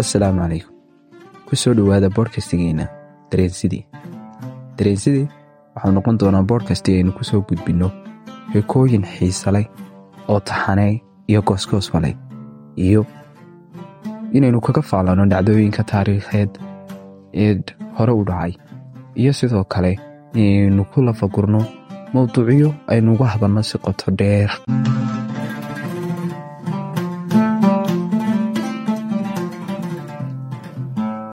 assalaamu calaykum ku soo dhowaada boodkastigeena dareensidii dareensidii waxau noqon doonaa boodkastii aynu ku soo gudbinno sheekooyin xiisaleh oo taxaney iyo goosgoosmaleh iyo inaynu kaga faalanno dhacdooyinka taariikheed ee hore u dhacay iyo sidoo kale inaynu ku lafagurno mowduucyo aynu uga hadalno si qoto dheer.